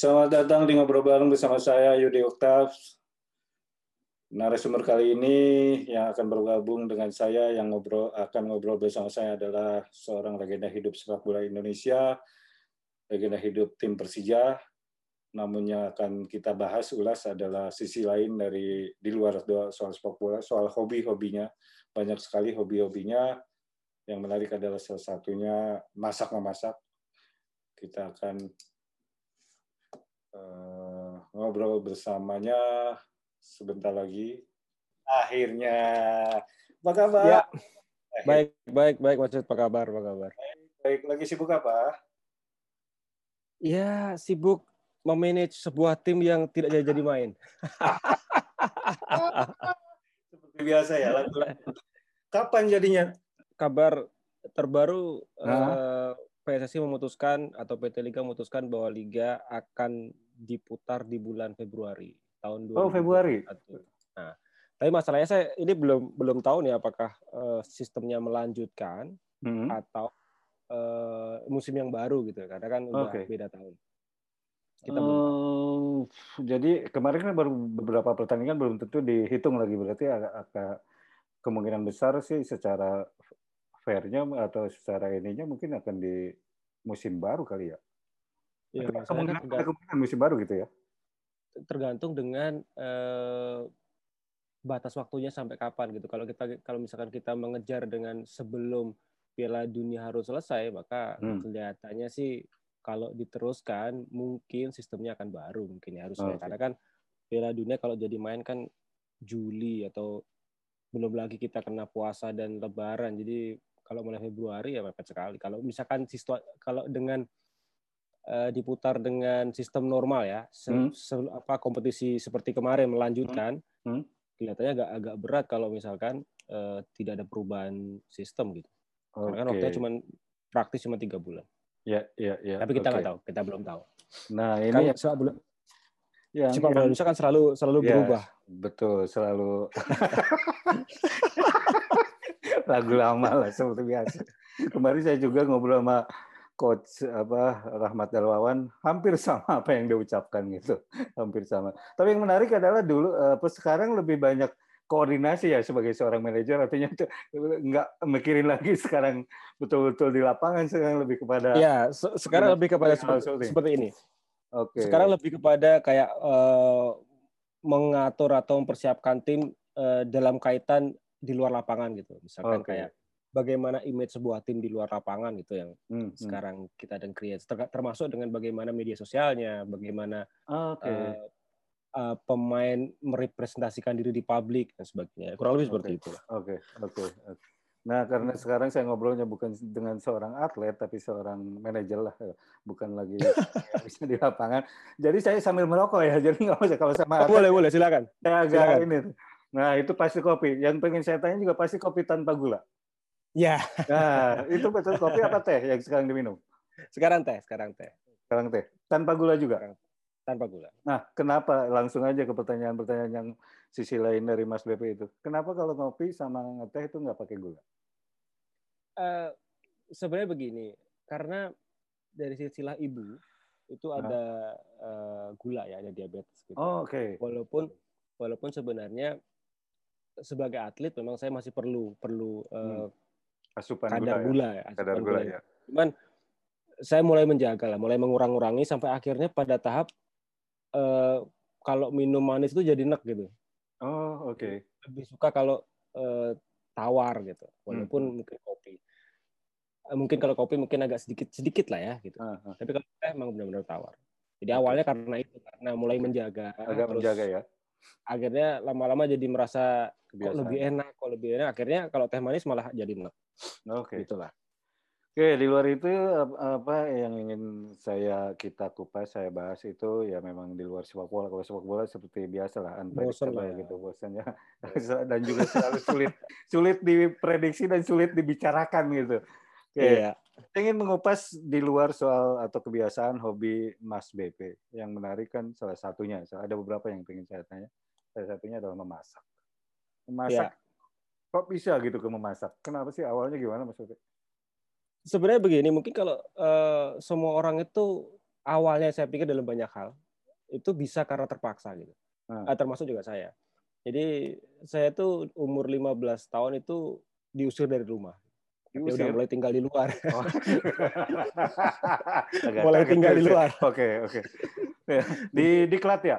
Selamat datang di ngobrol bareng bersama saya Yudi Oktav. Narasumber kali ini yang akan bergabung dengan saya yang ngobrol akan ngobrol bersama saya adalah seorang legenda hidup sepak bola Indonesia, legenda hidup tim Persija. Namun yang akan kita bahas ulas adalah sisi lain dari di luar soal sepak bola, soal hobi-hobinya. Banyak sekali hobi-hobinya. Yang menarik adalah salah satunya masak memasak. Kita akan uh, ngobrol bersamanya sebentar lagi. Akhirnya, apa kabar? Ya. Baik, baik, baik, Mas Apa kabar? Apa kabar? Baik, baik. Lagi sibuk apa? Ya, sibuk memanage sebuah tim yang tidak jadi jadi main. Seperti biasa ya. Kapan jadinya? Kabar terbaru nah. PSSI memutuskan atau PT Liga memutuskan bahwa liga akan diputar di bulan Februari tahun 2021. Oh, Februari. Nah, tapi masalahnya saya ini belum belum tahu nih apakah uh, sistemnya melanjutkan hmm. atau uh, musim yang baru gitu karena kan udah okay. beda tahun. Kita uh, belum Jadi kemarin kan baru beberapa pertandingan belum tentu dihitung lagi berarti agak, agak kemungkinan besar sih secara fairnya atau secara ininya mungkin akan di musim baru kali ya. Ya, kemungkinan, kan kemungkinan musim baru gitu ya. Tergantung dengan eh, batas waktunya sampai kapan gitu. Kalau kita kalau misalkan kita mengejar dengan sebelum Piala Dunia harus selesai, maka hmm. kelihatannya sih kalau diteruskan mungkin sistemnya akan baru mungkin ya harusnya. Oh, Karena kan Piala Dunia kalau jadi main kan Juli atau belum lagi kita kena puasa dan lebaran. Jadi kalau mulai Februari ya mepet sekali. Kalau misalkan sistem kalau dengan diputar dengan sistem normal ya, se, hmm. se, apa kompetisi seperti kemarin melanjutkan, hmm. Hmm. kelihatannya agak agak berat kalau misalkan uh, tidak ada perubahan sistem gitu. Okay. Karena kan waktunya cuma praktis cuma tiga bulan. Ya, ya, ya. Tapi kita nggak okay. tahu, kita belum tahu. Nah ini kan, bulan, yang, sepak bola Indonesia kan selalu selalu yes, berubah. Betul, selalu. lagu lama lah seperti biasa. Kemarin saya juga ngobrol sama coach apa Rahmat Dalwawan hampir sama apa yang dia ucapkan gitu, hampir sama. Tapi yang menarik adalah dulu apa sekarang lebih banyak koordinasi ya sebagai seorang manajer artinya itu nggak mikirin lagi sekarang betul-betul di lapangan sekarang lebih kepada ya sekarang lebih kepada seperti, seperti ini oke okay. sekarang lebih kepada kayak uh, mengatur atau mempersiapkan tim uh, dalam kaitan di luar lapangan gitu. Misalkan okay. kayak bagaimana image sebuah tim di luar lapangan gitu yang hmm, hmm. sekarang hmm. kita dan create termasuk dengan bagaimana media sosialnya, bagaimana okay. uh, uh, eh, pemain merepresentasikan diri di publik dan sebagainya. Kurang lebih okay. seperti itu. Oke, okay. oke. Okay. Nah, karena sekarang saya ngobrolnya bukan dengan seorang atlet, tapi seorang manajer lah, bukan lagi bisa di lapangan. Jadi saya sambil merokok ya, jadi nggak usah kalau sama. Oh, boleh, boleh, silakan. Saya agak silakan. ini. Nah, itu pasti kopi. Yang pengen saya tanya juga pasti kopi tanpa gula. Ya. Nah, itu betul kopi apa teh yang sekarang diminum? Sekarang teh, sekarang teh. Sekarang teh. Tanpa gula juga? Tanpa gula. Nah, kenapa? Langsung aja ke pertanyaan-pertanyaan yang sisi lain dari Mas BP itu. Kenapa kalau kopi sama teh itu nggak pakai gula? Uh, sebenarnya begini, karena dari silsilah ibu itu nah. ada uh, gula ya, ada diabetes. Gitu. Oh, oke. Okay. Walaupun walaupun sebenarnya sebagai atlet memang saya masih perlu perlu hmm. Asupan kadar gula, ya, ya. kadar gula, ya. Cuman saya mulai menjaga lah, mulai mengurang-urangi sampai akhirnya pada tahap uh, kalau minum manis itu jadi enak gitu. Oh, oke. Okay. Lebih suka kalau uh, tawar gitu, walaupun hmm. mungkin kopi. Uh, mungkin kalau kopi mungkin agak sedikit sedikit lah ya gitu. Uh. Tapi kalau teh emang benar-benar tawar. Jadi awalnya karena itu karena mulai menjaga. Agak terus, menjaga ya akhirnya lama-lama jadi merasa Kebiasaan. kok lebih enak, kok lebih enak. Akhirnya kalau teh manis malah jadi enak. Oke. Okay. Itulah. Oke, di luar itu apa yang ingin saya kita kupas, saya bahas itu ya memang di luar sepak bola. Kalau sepak bola seperti biasa lah, lah ya. gitu bosannya dan juga selalu sulit sulit diprediksi dan sulit dibicarakan gitu. Oke. Iya. Ingin mengupas di luar soal atau kebiasaan hobi Mas BP. Yang menarik kan salah satunya, ada beberapa yang ingin saya tanya. Salah satunya adalah memasak. Memasak, ya. kok bisa gitu ke memasak? Kenapa sih awalnya gimana Mas BP? sebenarnya begini, mungkin kalau uh, semua orang itu awalnya saya pikir dalam banyak hal itu bisa karena terpaksa gitu. Hmm. termasuk juga saya. Jadi saya tuh umur 15 tahun itu diusir dari rumah. Dia udah mulai tinggal di luar. Oh. mulai tinggal di luar. Oke, oke. Ya, di di klat ya?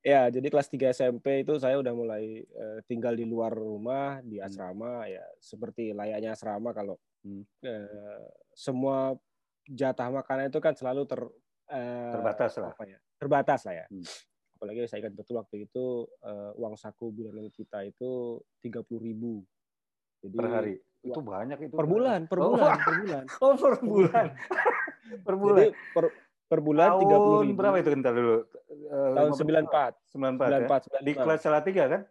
Ya, jadi kelas 3 SMP itu saya udah mulai uh, tinggal di luar rumah di hmm. asrama hmm. ya seperti layaknya asrama kalau hmm. uh, semua jatah makanan itu kan selalu ter uh, terbatas lah. Apa ya? Terbatas lah ya. Hmm. Apalagi saya ingat betul waktu itu uh, uang saku bulanan kita itu tiga puluh ribu. Jadi, per hari itu banyak itu. Per bulan, per oh, bulan, oh, per bulan. Oh, per bulan. per bulan. Jadi per, per bulan tiga puluh ribu. berapa itu kental dulu? Uh, Tahun sembilan empat. Sembilan empat. Ya? Di kelas salah tiga kan?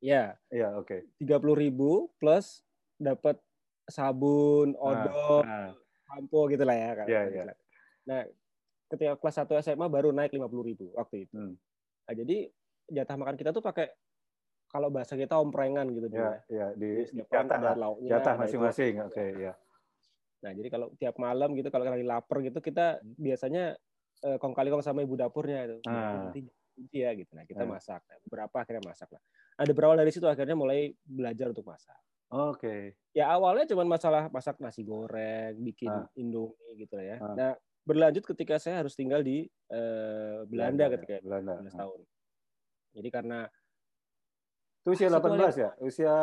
Ya. Iya, oke. Tiga puluh ribu plus dapat sabun, ah, odol, nah, nah. gitu lah ya. Iya, iya. Nah, ketika kelas satu SMA baru naik lima puluh ribu waktu itu. Hmm. Nah, jadi jatah makan kita tuh pakai kalau bahasa kita omprengan gitu ya. Ya, di jatah ada lauknya. Jatah masing-masing. Oke, okay, ya. Nah, jadi kalau tiap malam gitu kalau lagi lapar gitu kita biasanya eh, kong kali kong sama ibu dapurnya itu. Ah. Nanti ya gitu. Nah, kita ah. masak. Nah, berapa akhirnya masak lah. Ada berawal dari situ akhirnya mulai belajar untuk masak. Oke. Okay. Ya awalnya cuma masalah masak nasi goreng, bikin ah. indomie gitu ya. Ah. Nah, berlanjut ketika saya harus tinggal di uh, Belanda, Belanda ketika Belanda. 15 tahun. Jadi karena usia 18 ya? Usia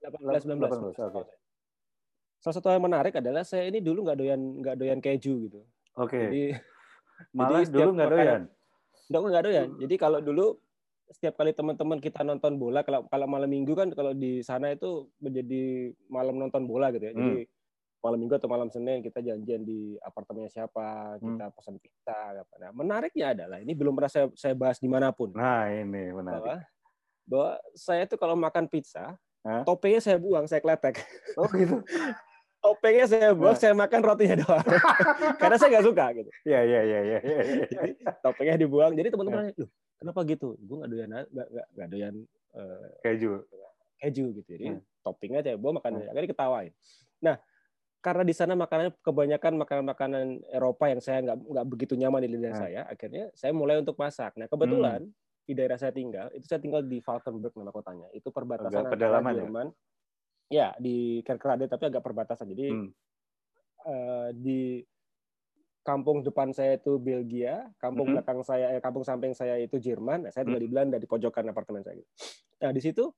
18 19. 18. Oke. Okay. Salah satu yang menarik adalah saya ini dulu nggak doyan nggak doyan keju gitu. Oke. Okay. Jadi malah jadi dulu nggak doyan. Nggak nggak doyan. Jadi kalau dulu setiap kali teman-teman kita nonton bola kalau kalau malam minggu kan kalau di sana itu menjadi malam nonton bola gitu ya. Hmm. Jadi malam minggu atau malam senin kita janjian di apartemennya siapa, hmm. kita pesan pizza. Nah, menariknya adalah ini belum pernah saya, saya bahas di mana pun. Nah ini menarik. Bahwa bahwa saya tuh kalau makan pizza, Hah? toppingnya saya buang, saya kletek. Oh gitu. Topengnya saya buang, nah. saya makan rotinya doang. Karena saya nggak suka gitu. Iya iya iya iya. Ya, ya. topengnya dibuang. Jadi teman-teman nanya, kenapa gitu? Gue nggak doyan nggak nggak doyan uh, keju. Keju gitu. Jadi hmm. toppingnya saya buang makan. Hmm. Akhirnya ketawain. Nah, karena di sana makanannya kebanyakan makanan-makanan Eropa yang saya nggak nggak begitu nyaman di lidah hmm. saya, akhirnya saya mulai untuk masak. Nah kebetulan hmm di daerah saya tinggal itu saya tinggal di Valkenburg nama kotanya itu perbatasan agak antara ya? Jerman ya? ya di Kerkrade tapi agak perbatasan jadi hmm. uh, di kampung depan saya itu Belgia kampung hmm. belakang saya eh, kampung samping saya itu Jerman nah, saya tinggal hmm. di Belanda di pojokan apartemen saya nah di situ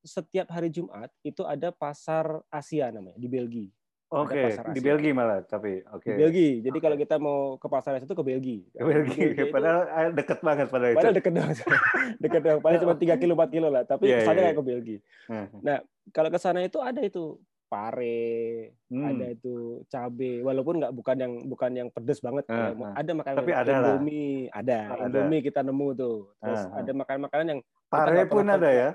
setiap hari Jumat itu ada pasar Asia namanya di Belgia Oke, okay. di Belgia malah tapi oke. Okay. Di Belgia. Jadi okay. kalau kita mau ke pasar itu ke Belgia. Ke Belgia. Belgia padahal itu, deket banget pada itu. Padahal deket banget. deket banget. Paling cuma tiga kilo empat kilo lah. Tapi yeah, kesannya yeah. kayak ke Belgia. Nah, kalau ke sana itu ada itu pare, hmm. ada itu cabe, walaupun nggak bukan yang bukan yang pedes banget, uh, uh. ada makanan Tapi ada indomie, ada. ada indomie kita nemu tuh. Terus uh, uh. ada makanan-makanan yang pare pun ada ya.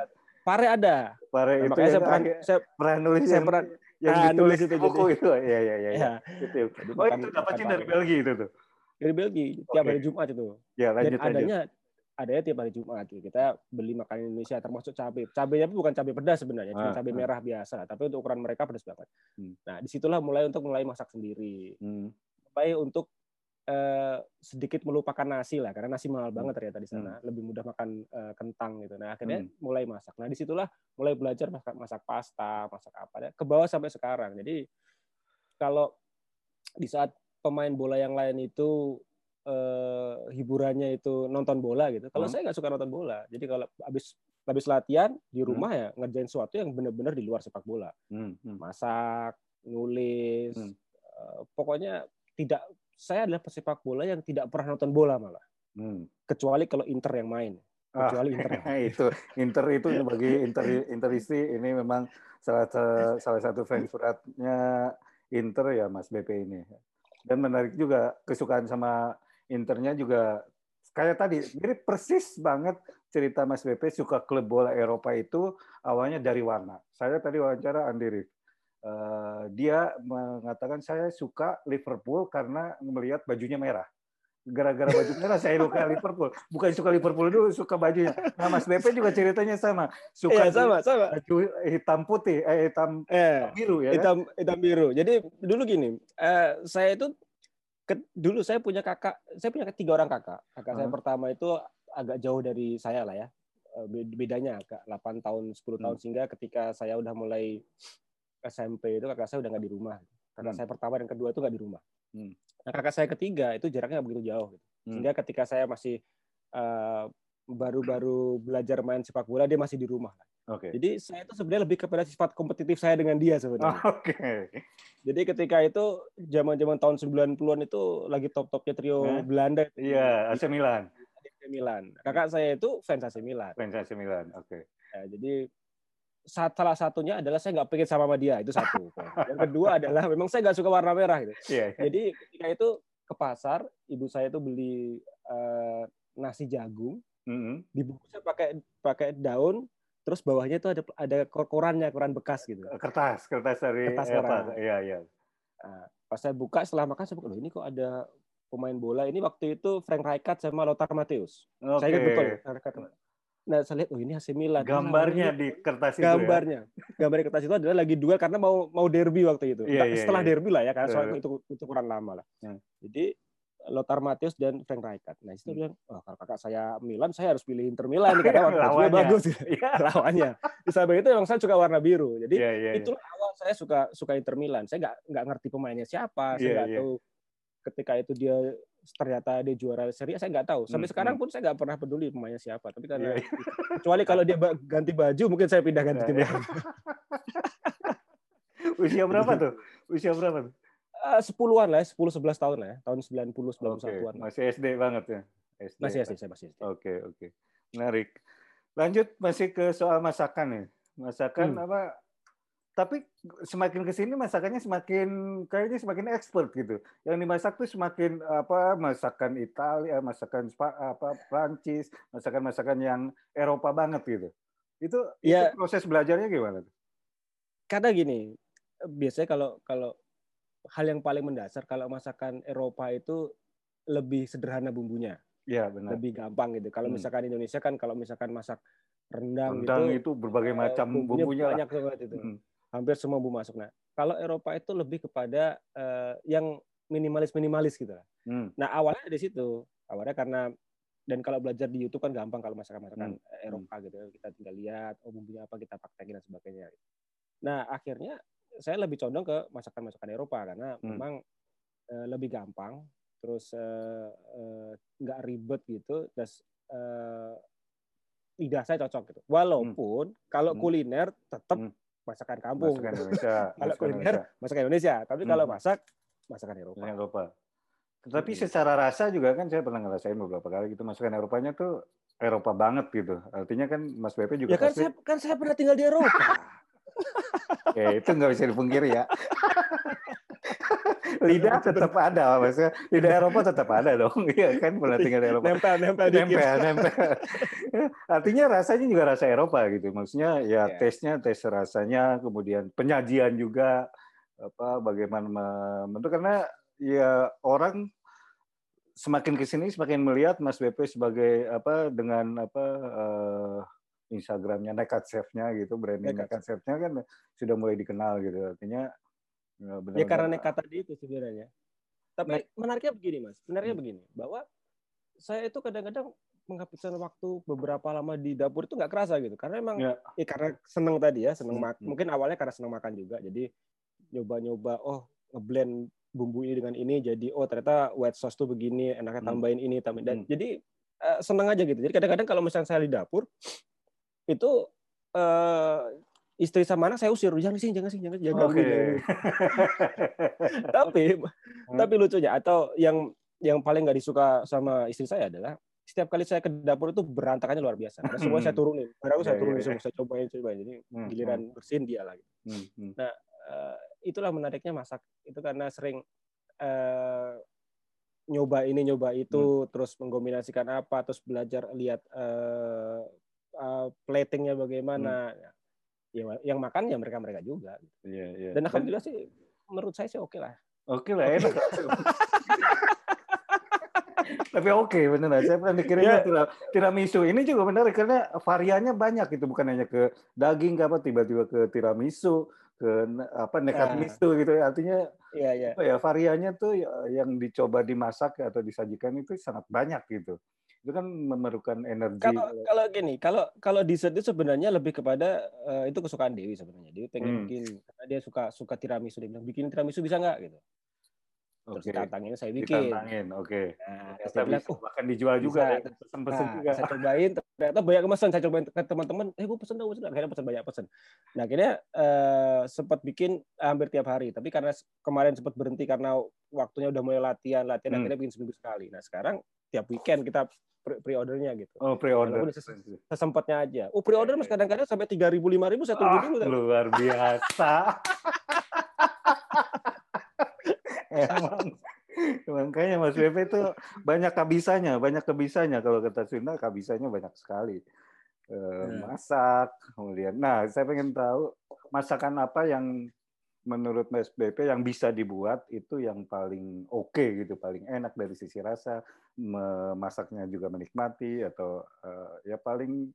Pare ada. Pare nah, itu saya pernah, saya pernah nulis saya pernah yang nah, ditulis itu buku jadi. itu. Iya iya iya. Ya. Itu. Oh itu dapatnya dari Belgia itu tuh. Dari Belgia tiap okay. hari Jumat itu. Ya, lanjut, Dan adanya adanya tiap hari Jumat. Kita beli makanan Indonesia termasuk cabai. Cabainya bukan cabai pedas sebenarnya, cuma ah, cabai ah. merah biasa. Tapi untuk ukuran mereka pedas banget. Hmm. Nah di situlah mulai untuk mulai masak sendiri. Hmm. Supaya untuk uh, sedikit melupakan nasi lah karena nasi mahal hmm. banget ternyata di sana hmm. lebih mudah makan uh, kentang gitu nah akhirnya hmm. mulai masak nah di situlah mulai belajar masak masak pasta masak apa ya ke bawah sampai sekarang jadi kalau di saat pemain bola yang lain itu uh, hiburannya itu nonton bola gitu kalau hmm. saya nggak suka nonton bola jadi kalau habis habis latihan di hmm. rumah hmm. ya ngerjain sesuatu yang benar-benar di luar sepak bola hmm. Hmm. masak nulis hmm. uh, pokoknya tidak saya adalah pesepak bola yang tidak pernah nonton bola malah. Hmm. Kecuali kalau Inter yang main. Ah, Kecuali ah, Inter. itu Inter itu bagi Inter Interisti ini memang salah salah satu fans suratnya Inter ya Mas BP ini. Dan menarik juga kesukaan sama Internya juga kayak tadi mirip persis banget cerita Mas BP suka klub bola Eropa itu awalnya dari warna. Saya tadi wawancara Andi Rif Eh, dia mengatakan saya suka Liverpool karena melihat bajunya merah. Gara-gara baju merah saya suka Liverpool. Bukan suka Liverpool dulu, suka bajunya. Nah Mas BP juga ceritanya sama. Suka iya, sama, sama. baju hitam putih, eh, hitam, eh, biru ya. Kan? Hitam, kan? hitam biru. Jadi dulu gini, eh, saya itu ke, dulu saya punya kakak, saya punya tiga orang kakak. Kakak hmm. saya pertama itu agak jauh dari saya lah ya. Eh, bedanya agak 8 tahun, 10 hmm. tahun sehingga ketika saya udah mulai SMP itu kakak saya udah nggak di rumah. Kakak hmm. saya pertama dan kedua itu nggak di rumah. Hmm. Nah, kakak saya ketiga itu jaraknya nggak begitu jauh. Gitu. Hmm. Sehingga ketika saya masih uh, baru-baru belajar main sepak bola dia masih di rumah. Oke. Okay. Jadi saya itu sebenarnya lebih kepada sifat kompetitif saya dengan dia sebenarnya. Oke. Okay. Jadi ketika itu zaman-zaman tahun 90-an itu lagi top-topnya trio eh? Belanda. Iya, AC Milan. AC Milan. Kakak saya itu fans AC Milan. Fans AC Milan. Oke. Okay. Ya, jadi salah satunya adalah saya nggak pengen sama dia itu satu. Yang kedua adalah memang saya nggak suka warna merah gitu. Yeah, yeah. Jadi ketika itu ke pasar, ibu saya itu beli uh, nasi jagung, mm-hmm. dibungkusnya pakai pakai daun, terus bawahnya itu ada ada korannya, koran bekas gitu. Kertas, kertas dari kertas koran. Iya, iya. Nah, pas saya buka setelah makan saya buka, loh ini kok ada pemain bola ini waktu itu Frank Rijkaard sama Lothar Matthäus. Okay. Saya ingat betul. Nah, saya lihat, oh ini AC Milan. Gambarnya di kertas itu ya? Gambarnya. Ya? Gambar di kertas itu adalah lagi duel karena mau mau derby waktu itu. Yeah, yeah, Setelah yeah. derby lah ya, karena soal itu, itu kurang lama lah. Yeah. Jadi Lothar Matthäus dan Frank Rijkaard. Nah, itu hmm. bilang, oh, kalau kakak saya Milan, saya harus pilih Inter Milan nih, karena warna bagus. Yeah. Lawannya. Di samping itu memang saya suka warna biru. Jadi yeah, yeah, itulah yeah. awal saya suka suka Inter Milan. Saya nggak nggak ngerti pemainnya siapa, saya nggak yeah. tahu ketika itu dia ternyata dia juara seri saya nggak tahu sampai hmm, sekarang hmm. pun saya nggak pernah peduli pemainnya siapa tapi karena yeah. kecuali kalau dia ganti baju mungkin saya pindah ganti tim yeah. usia berapa tuh usia berapa tuh Eh, sepuluhan lah, ya, sepuluh sebelas tahun lah ya, tahun sembilan puluh sembilan puluh satuan. Masih SD banget ya. SD, masih SD, saya masih SD. Oke okay, oke, okay. menarik. Lanjut masih ke soal masakan ya. Masakan hmm. apa? Tapi semakin ke sini masakannya semakin kayaknya semakin expert gitu. Yang dimasak tuh semakin apa? Masakan Italia, masakan apa Prancis, masakan-masakan yang Eropa banget gitu. Itu, ya, itu proses belajarnya gimana? Karena gini, biasanya kalau kalau hal yang paling mendasar kalau masakan Eropa itu lebih sederhana bumbunya. Iya benar. Lebih gampang gitu. Kalau hmm. misalkan Indonesia kan kalau misalkan masak rendang, rendang gitu, itu berbagai eh, macam bumbunya, bumbunya banyak banget itu. Hmm. Hampir semua bumbu masuk. Nah, kalau Eropa itu lebih kepada uh, yang minimalis-minimalis gitu Hmm. Nah, awalnya di situ. Awalnya karena dan kalau belajar di YouTube kan gampang kalau masakan-masakan hmm. Eropa gitu. Kita tinggal lihat oh bumbunya apa kita praktekin dan sebagainya. Nah, akhirnya saya lebih condong ke masakan-masakan Eropa karena hmm. memang uh, lebih gampang, terus nggak uh, uh, ribet gitu, terus uh, lidah saya cocok gitu. Walaupun hmm. kalau hmm. kuliner tetap hmm. Masakan kampung. Masakan Indonesia. kalau kuliner masakan Indonesia, tapi hmm. kalau masak masakan Eropa. Eropa. Tetapi hmm. secara rasa juga kan saya pernah ngerasain beberapa kali gitu masakan Eropanya tuh Eropa banget gitu. Artinya kan Mas Pepe juga ya kan pasti... saya kan saya pernah tinggal di Eropa. ya itu nggak bisa dipungkiri ya. lidah tetap ada, maksudnya lidah Eropa tetap ada dong, iya kan pernah tinggal di Eropa. Nempel, nempel, nempel, nempel. Artinya rasanya juga rasa Eropa gitu, maksudnya ya yeah. tesnya, tes rasanya, kemudian penyajian juga apa bagaimana membentuk karena ya orang semakin ke sini semakin melihat Mas BP sebagai apa dengan apa uh, Instagramnya nekat chefnya gitu branding nekat, nekat chefnya kan sudah mulai dikenal gitu artinya ya, benar ya karena nekat tadi itu sebenarnya tapi nah, menariknya begini mas sebenarnya hmm. begini bahwa saya itu kadang-kadang menghabiskan waktu beberapa lama di dapur itu nggak kerasa gitu karena emang ya. ya karena seneng tadi ya seneng hmm. hmm. mungkin awalnya karena seneng makan juga jadi nyoba-nyoba oh ngeblend bumbu ini dengan ini jadi oh ternyata white sauce tuh begini enaknya hmm. tambahin hmm. ini tambahin dan hmm. jadi uh, seneng aja gitu jadi kadang-kadang kalau misalnya saya di dapur itu uh, istri sama anak saya usir jangan sih jangan sih jangan jangan okay. tapi hmm. tapi lucunya atau yang yang paling nggak disuka sama istri saya adalah setiap kali saya ke dapur itu berantakannya luar biasa. Karena semua saya turunin. Barang saya iya, iya, turunin iya. semua, saya cobain, cobain. Jadi hmm, giliran hmm. bersihin dia lagi. Nah, uh, itulah menariknya masak. Itu karena sering uh, nyoba ini, nyoba itu, terus mengkombinasikan apa, terus belajar lihat uh, uh, platingnya bagaimana. Hmm. Ya, yang makan ya mereka mereka juga. Yeah, yeah. Dan alhamdulillah sih menurut saya sih oke okay lah. Oke okay lah enak. Tapi oke okay, benar. Saya pernah mikirin yeah. tiramisu. Ini juga benar karena variannya banyak itu bukan hanya ke daging apa tiba-tiba ke tiramisu, ke apa nekat nah. misu gitu artinya iya, iya. apa ya variannya tuh ya, yang dicoba dimasak atau disajikan itu sangat banyak gitu itu kan memerlukan energi. Kalau kalau gini, kalau kalau dessert itu sebenarnya lebih kepada uh, itu kesukaan Dewi sebenarnya. Dewi pengen hmm. bikin karena dia suka suka tiramisu dia bilang bikin tiramisu bisa nggak gitu. Terus okay. ditantangin saya bikin. Ditantangin, oke. Okay. Nah, bilang, oh, bahkan dijual juga ya, pesen-pesen nah, juga. Saya cobain, ternyata banyak pesan. Saya cobain ke teman-teman, eh gue pesen dong, pesen. Akhirnya pesen banyak pesen. Nah akhirnya uh, sempat bikin hampir tiap hari. Tapi karena kemarin sempat berhenti karena waktunya udah mulai latihan, latihan hmm. akhirnya bikin seminggu sekali. Nah sekarang tiap weekend kita pre-ordernya gitu. Oh, pre-order. Sesempatnya aja. Oh, pre-order mas kadang-kadang sampai tiga ribu lima ribu saya tunggu ah, dulu. Luar biasa. Emang makanya Mas Bebe itu banyak kabisanya, banyak kebisanya kalau kata Sunda kabisanya banyak sekali. E, masak, kemudian. Nah, saya pengen tahu masakan apa yang menurut Mas BP yang bisa dibuat itu yang paling oke okay, gitu, paling enak dari sisi rasa, memasaknya juga menikmati atau uh, ya paling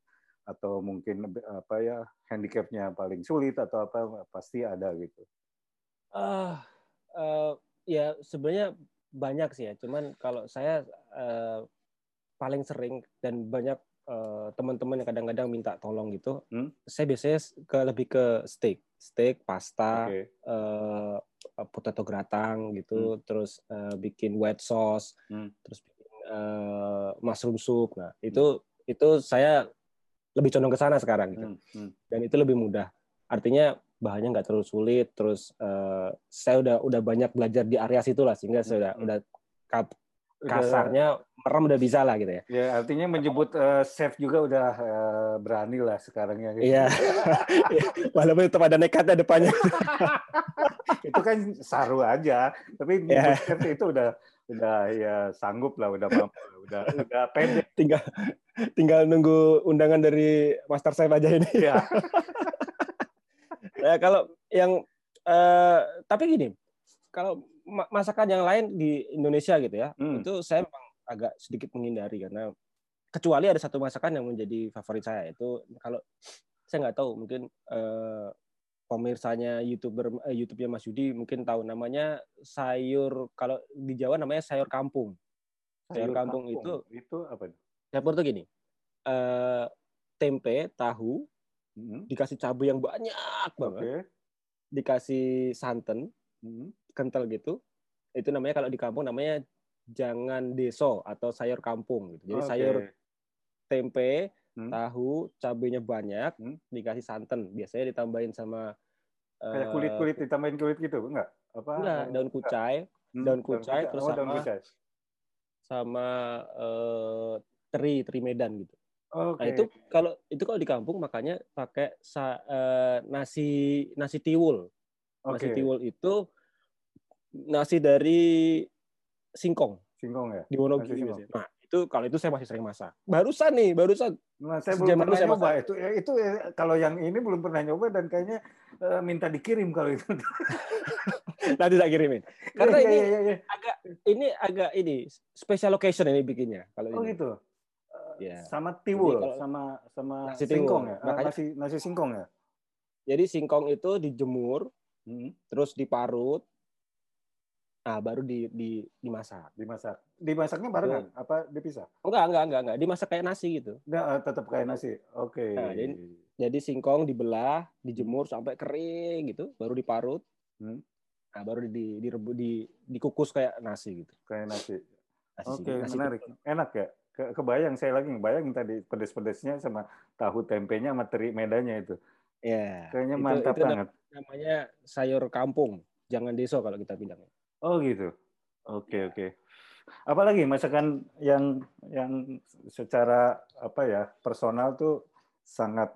atau mungkin apa ya handicapnya paling sulit atau apa pasti ada gitu. Uh, uh, ya sebenarnya banyak sih ya, cuman kalau saya uh, paling sering dan banyak teman-teman yang kadang-kadang minta tolong gitu, hmm? saya biasanya ke lebih ke steak, steak, pasta, okay. uh, eh, potato gratang gitu, hmm. terus uh, bikin white sauce, hmm. terus bikin uh, mushroom soup. Nah itu hmm. itu saya lebih condong ke sana sekarang gitu, hmm. Hmm. dan itu lebih mudah. Artinya bahannya nggak terlalu sulit, terus uh, saya udah udah banyak belajar di area situ lah sehingga saya udah hmm. udah kasarnya merem udah bisa lah gitu ya. Ya artinya menyebut uh, chef juga udah uh, berani lah sekarang ya. Gitu. Iya. Walaupun tetap ada nekatnya depannya. itu kan saru aja, tapi yeah. chef itu udah udah ya sanggup lah, udah mampu, udah udah pendek. Tinggal tinggal nunggu undangan dari Master Chef aja ini. Iya. nah, kalau yang uh, tapi gini, kalau masakan yang lain di Indonesia gitu ya, hmm. itu saya memang agak sedikit menghindari karena kecuali ada satu masakan yang menjadi favorit saya itu kalau saya nggak tahu mungkin eh, pemirsanya youtuber eh, YouTube-nya Mas Yudi mungkin tahu namanya sayur kalau di Jawa namanya sayur kampung. Sayur, sayur kampung, kampung itu itu apa? Dapur tuh gini, eh, tempe, tahu, hmm. dikasih cabai yang banyak banget, okay. dikasih santan, hmm kental gitu itu namanya kalau di kampung namanya jangan deso atau sayur kampung gitu. Jadi okay. sayur tempe, hmm. tahu, cabenya banyak, hmm. dikasih santan. Biasanya ditambahin sama kayak kulit-kulit uh, ditambahin kulit gitu, enggak? Apa? Enggak, daun kucai, hmm. daun kucai terus oh, sama kucai. sama uh, teri, teri Medan gitu. Okay. Nah itu kalau itu kalau di kampung makanya pakai sa, uh, nasi nasi tiwul. Okay. Nasi tiwul itu nasi dari singkong. Singkong ya. Di Wonogiri Nah, itu kalau itu saya masih sering masak. Barusan nih, barusan. Nah, saya belum pernah saya nyoba masak. itu. Ya, itu ya, kalau yang ini belum pernah nyoba dan kayaknya uh, minta dikirim kalau itu. Nanti tak kirimin. Karena ya, ini ya, ya, ya. agak ini agak ini special location ini bikinnya kalau Oh ini. gitu. Uh, ya. Sama tiwul, kalau, sama sama nasi singkong ya. Makanya, nasi nasi singkong ya. Jadi singkong itu dijemur, hmm. terus diparut, Nah, baru di, di dimasak. Dimasak. Dimasaknya barengan hmm. apa dipisah? Enggak, enggak, enggak, enggak. Dimasak kayak nasi gitu. Enggak, eh, tetap kayak nasi. Oke. Okay. Nah, jadi, jadi singkong dibelah, dijemur sampai kering gitu, baru diparut. Hmm. Nah, baru di, di, di, dikukus kayak nasi gitu. Kayak nasi. Oke, okay, menarik. Gitu. Enak ya? Ke, kebayang saya lagi ngebayang tadi pedes-pedesnya sama tahu tempenya sama teri medanya itu. Ya. Kayaknya itu, mantap itu banget. Namanya sayur kampung. Jangan deso kalau kita bilangnya. Oh gitu. Oke oke. Apalagi masakan yang yang secara apa ya personal tuh sangat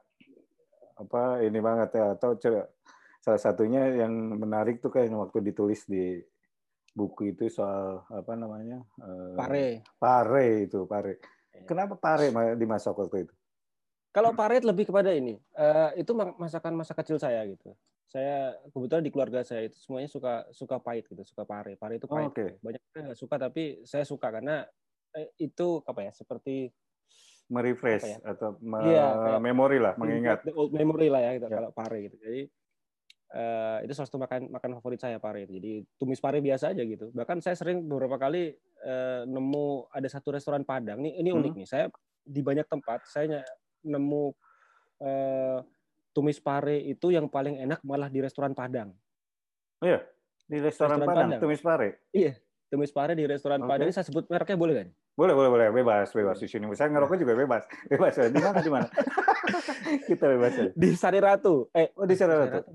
apa ini banget ya atau salah satunya yang menarik tuh kayak waktu ditulis di buku itu soal apa namanya eh, pare pare itu pare iya. kenapa pare dimasak waktu itu kalau pare lebih kepada ini uh, itu masakan masa kecil saya gitu saya kebetulan di keluarga saya itu semuanya suka suka pahit gitu, suka pare. Pare itu pahit. Oh, okay. Banyak orang nggak suka tapi saya suka karena eh, itu apa ya seperti merefresh ya? atau me ya, memori lah, mengingat old memory lah ya gitu, ya. kalau pare gitu. Jadi uh, itu salah satu makan makan favorit saya pare itu. Jadi tumis pare biasa aja gitu. Bahkan saya sering beberapa kali uh, nemu ada satu restoran Padang. Ini ini unik hmm. nih. Saya di banyak tempat saya nemu uh, tumis pare itu yang paling enak malah di restoran Padang. Oh iya, di restoran, restoran Padang, Padang, tumis pare. Iya, tumis pare di restoran okay. Padang. Ini saya sebut mereknya boleh kan? Boleh, boleh, boleh. Bebas, bebas di sini. Saya ngerokok juga bebas. Bebas. Di mana, di mana? Kita bebas. Di Sari Ratu. Eh, oh, di Sari Ratu.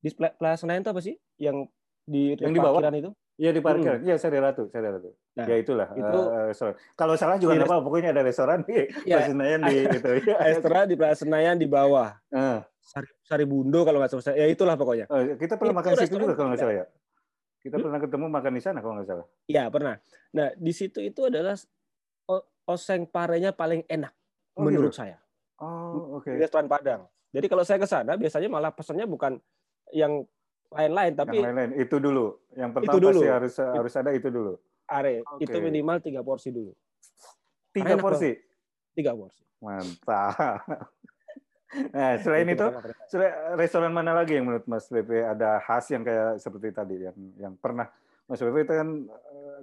Di Plaza Senayan itu apa sih? Yang di yang di bawah itu? Iya di parkiran. Hmm. Iya hmm. Sari Ratu, Sari Ratu. Nah, ya itulah. Itu uh, kalau salah juga nggak apa, pokoknya ada restoran di ya. Plaza Senayan di itu. Ya. Restoran di Plaza Senayan di bawah. Uh. Sari, Sari Bundo kalau nggak salah. Ya itulah pokoknya. Uh, kita pernah itu makan situ juga kalau nggak salah ya. Kita hmm? pernah ketemu makan di sana kalau nggak salah. Iya pernah. Nah di situ itu adalah oseng parenya paling enak oh, menurut gitu? saya. Oh, oke. Okay. Di restoran Padang. Jadi kalau saya ke sana biasanya malah pesannya bukan yang lain-lain tapi yang lain-lain itu dulu. Yang pertama itu dulu. pasti harus harus ada itu dulu. Are, okay. itu minimal tiga porsi dulu. Tiga porsi. Tiga porsi. Mantap. Nah, selain itu, restoran mana lagi yang menurut Mas Pepe ada khas yang kayak seperti tadi yang yang pernah Mas Pepe itu kan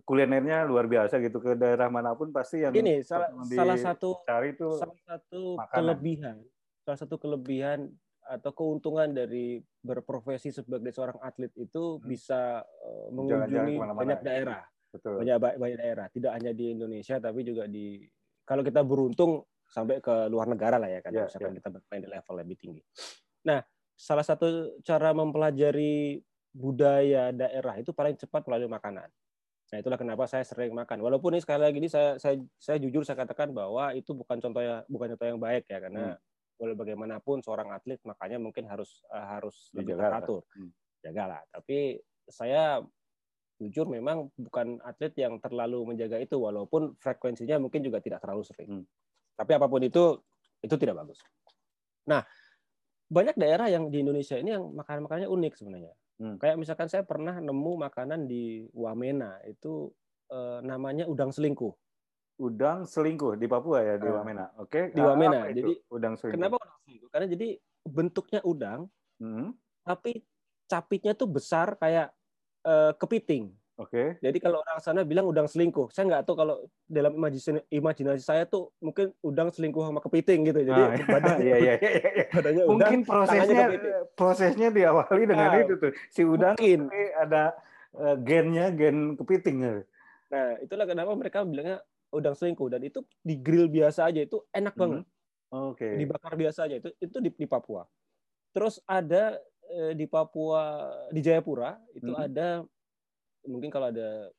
kulinernya luar biasa gitu ke daerah mana pun pasti yang ini salah, salah satu cari itu salah satu makanan. kelebihan salah satu kelebihan atau keuntungan dari berprofesi sebagai seorang atlet itu hmm. bisa uh, mengunjungi banyak daerah Betul. banyak banyak daerah tidak hanya di Indonesia tapi juga di kalau kita beruntung sampai ke luar negara lah ya kan yeah, misalkan yeah. kita bermain di level lebih tinggi nah salah satu cara mempelajari budaya daerah itu paling cepat melalui makanan Nah, itulah kenapa saya sering makan. Walaupun ini sekali lagi ini saya saya saya jujur saya katakan bahwa itu bukan contoh yang bukan contoh yang baik ya karena hmm. Boleh bagaimanapun seorang atlet makanya mungkin harus uh, harus lebih teratur. Hmm. Jagalah. Tapi saya jujur memang bukan atlet yang terlalu menjaga itu walaupun frekuensinya mungkin juga tidak terlalu sering. Hmm. Tapi apa pun itu itu tidak bagus. Nah, banyak daerah yang di Indonesia ini yang makanan-makanannya unik sebenarnya. Hmm. Kayak misalkan saya pernah nemu makanan di Wamena itu eh, namanya udang selingkuh. Udang selingkuh di Papua ya di ah. Wamena. Oke. Okay. Di Wamena. Jadi udang selingkuh. Kenapa udang selingkuh? Karena jadi bentuknya udang, hmm. tapi capitnya tuh besar kayak eh, kepiting. Oke. Okay. Jadi kalau orang sana bilang udang selingkuh, saya nggak tahu kalau dalam imajinasi, imajinasi saya tuh mungkin udang selingkuh sama kepiting gitu. Jadi ah, badannya, iya, iya, iya, iya. badannya mungkin udang, prosesnya prosesnya diawali dengan nah, itu tuh si udang mungkin. ada uh, gennya gen kepiting. Nah itulah kenapa mereka bilangnya udang selingkuh dan itu di grill biasa aja itu enak banget. Hmm. Oke. Okay. Dibakar biasa aja itu itu di, di Papua. Terus ada eh, di Papua di Jayapura itu hmm. ada mungkin kalau ada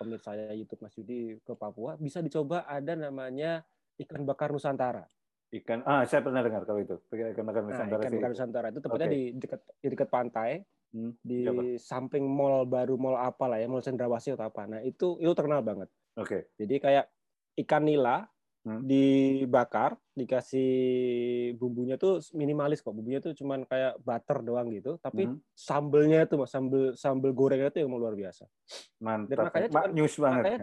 pemirsa saya YouTube Mas Yudi ke Papua bisa dicoba ada namanya ikan bakar Nusantara. Ikan ah saya pernah dengar kalau itu ikan bakar Nusantara. Nah, ikan bakar Nusantara itu tepatnya okay. di dekat di dekat pantai hmm, di siapa? samping mall baru mall apa lah ya mall Cendrawasih atau apa. Nah itu itu terkenal banget. Oke. Okay. Jadi kayak ikan nila hmm. dibakar dikasih bumbunya tuh minimalis kok bumbunya tuh cuman kayak butter doang gitu tapi hmm. sambelnya tuh sambel sambel gorengnya tuh yang luar biasa mantap Dan makanya cuman, news banget makanya,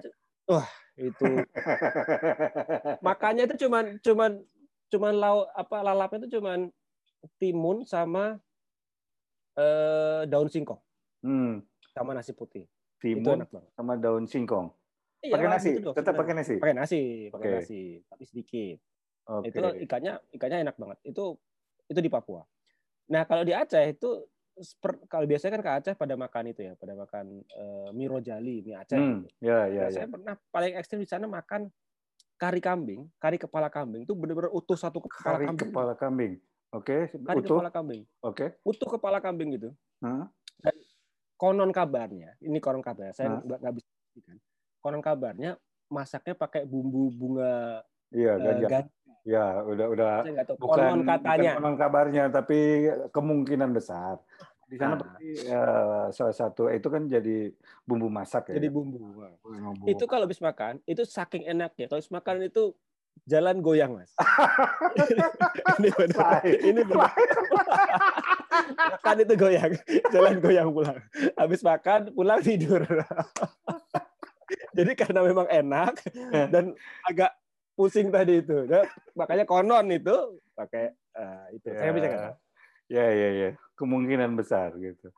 wah itu makanya itu cuman cuman cuman lau apa lalapnya itu cuman timun sama eh, daun singkong hmm. sama nasi putih timun sama daun singkong Iya, pakai nasi, gitu, tetap pakai nasi. Pakai nasi, pakai okay. nasi, tapi sedikit. Okay. Itu ikannya ikannya enak banget. Itu itu di Papua. Nah, kalau di Aceh itu kalau biasanya kan ke Aceh pada makan itu ya, pada makan uh, mie rojali, mie Aceh. Hmm, gitu. ya, ya, nah, ya. Saya pernah paling ekstrim di sana makan kari kambing, kari kepala kambing itu benar-benar utuh satu kepala kari kambing. kepala kambing. Oke, okay. kari utuh. kepala kambing. Oke. Okay. Utuh kepala kambing gitu. Hmm? Dan konon kabarnya, ini konon kabarnya, saya nggak bisa pastikan konon kabarnya masaknya pakai bumbu bunga iya uh, ganja. Ya, udah udah bukan konon katanya. Bukan konon kabarnya tapi kemungkinan besar. Di sana nah. pasti uh, salah satu itu kan jadi bumbu masak ya. Jadi bumbu. bumbu. Itu kalau habis makan, itu saking enaknya. Kalau habis makan itu jalan goyang, Mas. ini benar. Ini benar. makan itu goyang, jalan goyang pulang. Habis makan, pulang tidur. Jadi karena memang enak eh. dan agak pusing tadi itu, nah, makanya konon itu pakai uh, itu. Yeah. Saya bisa kan? Ya ya ya. kemungkinan besar gitu.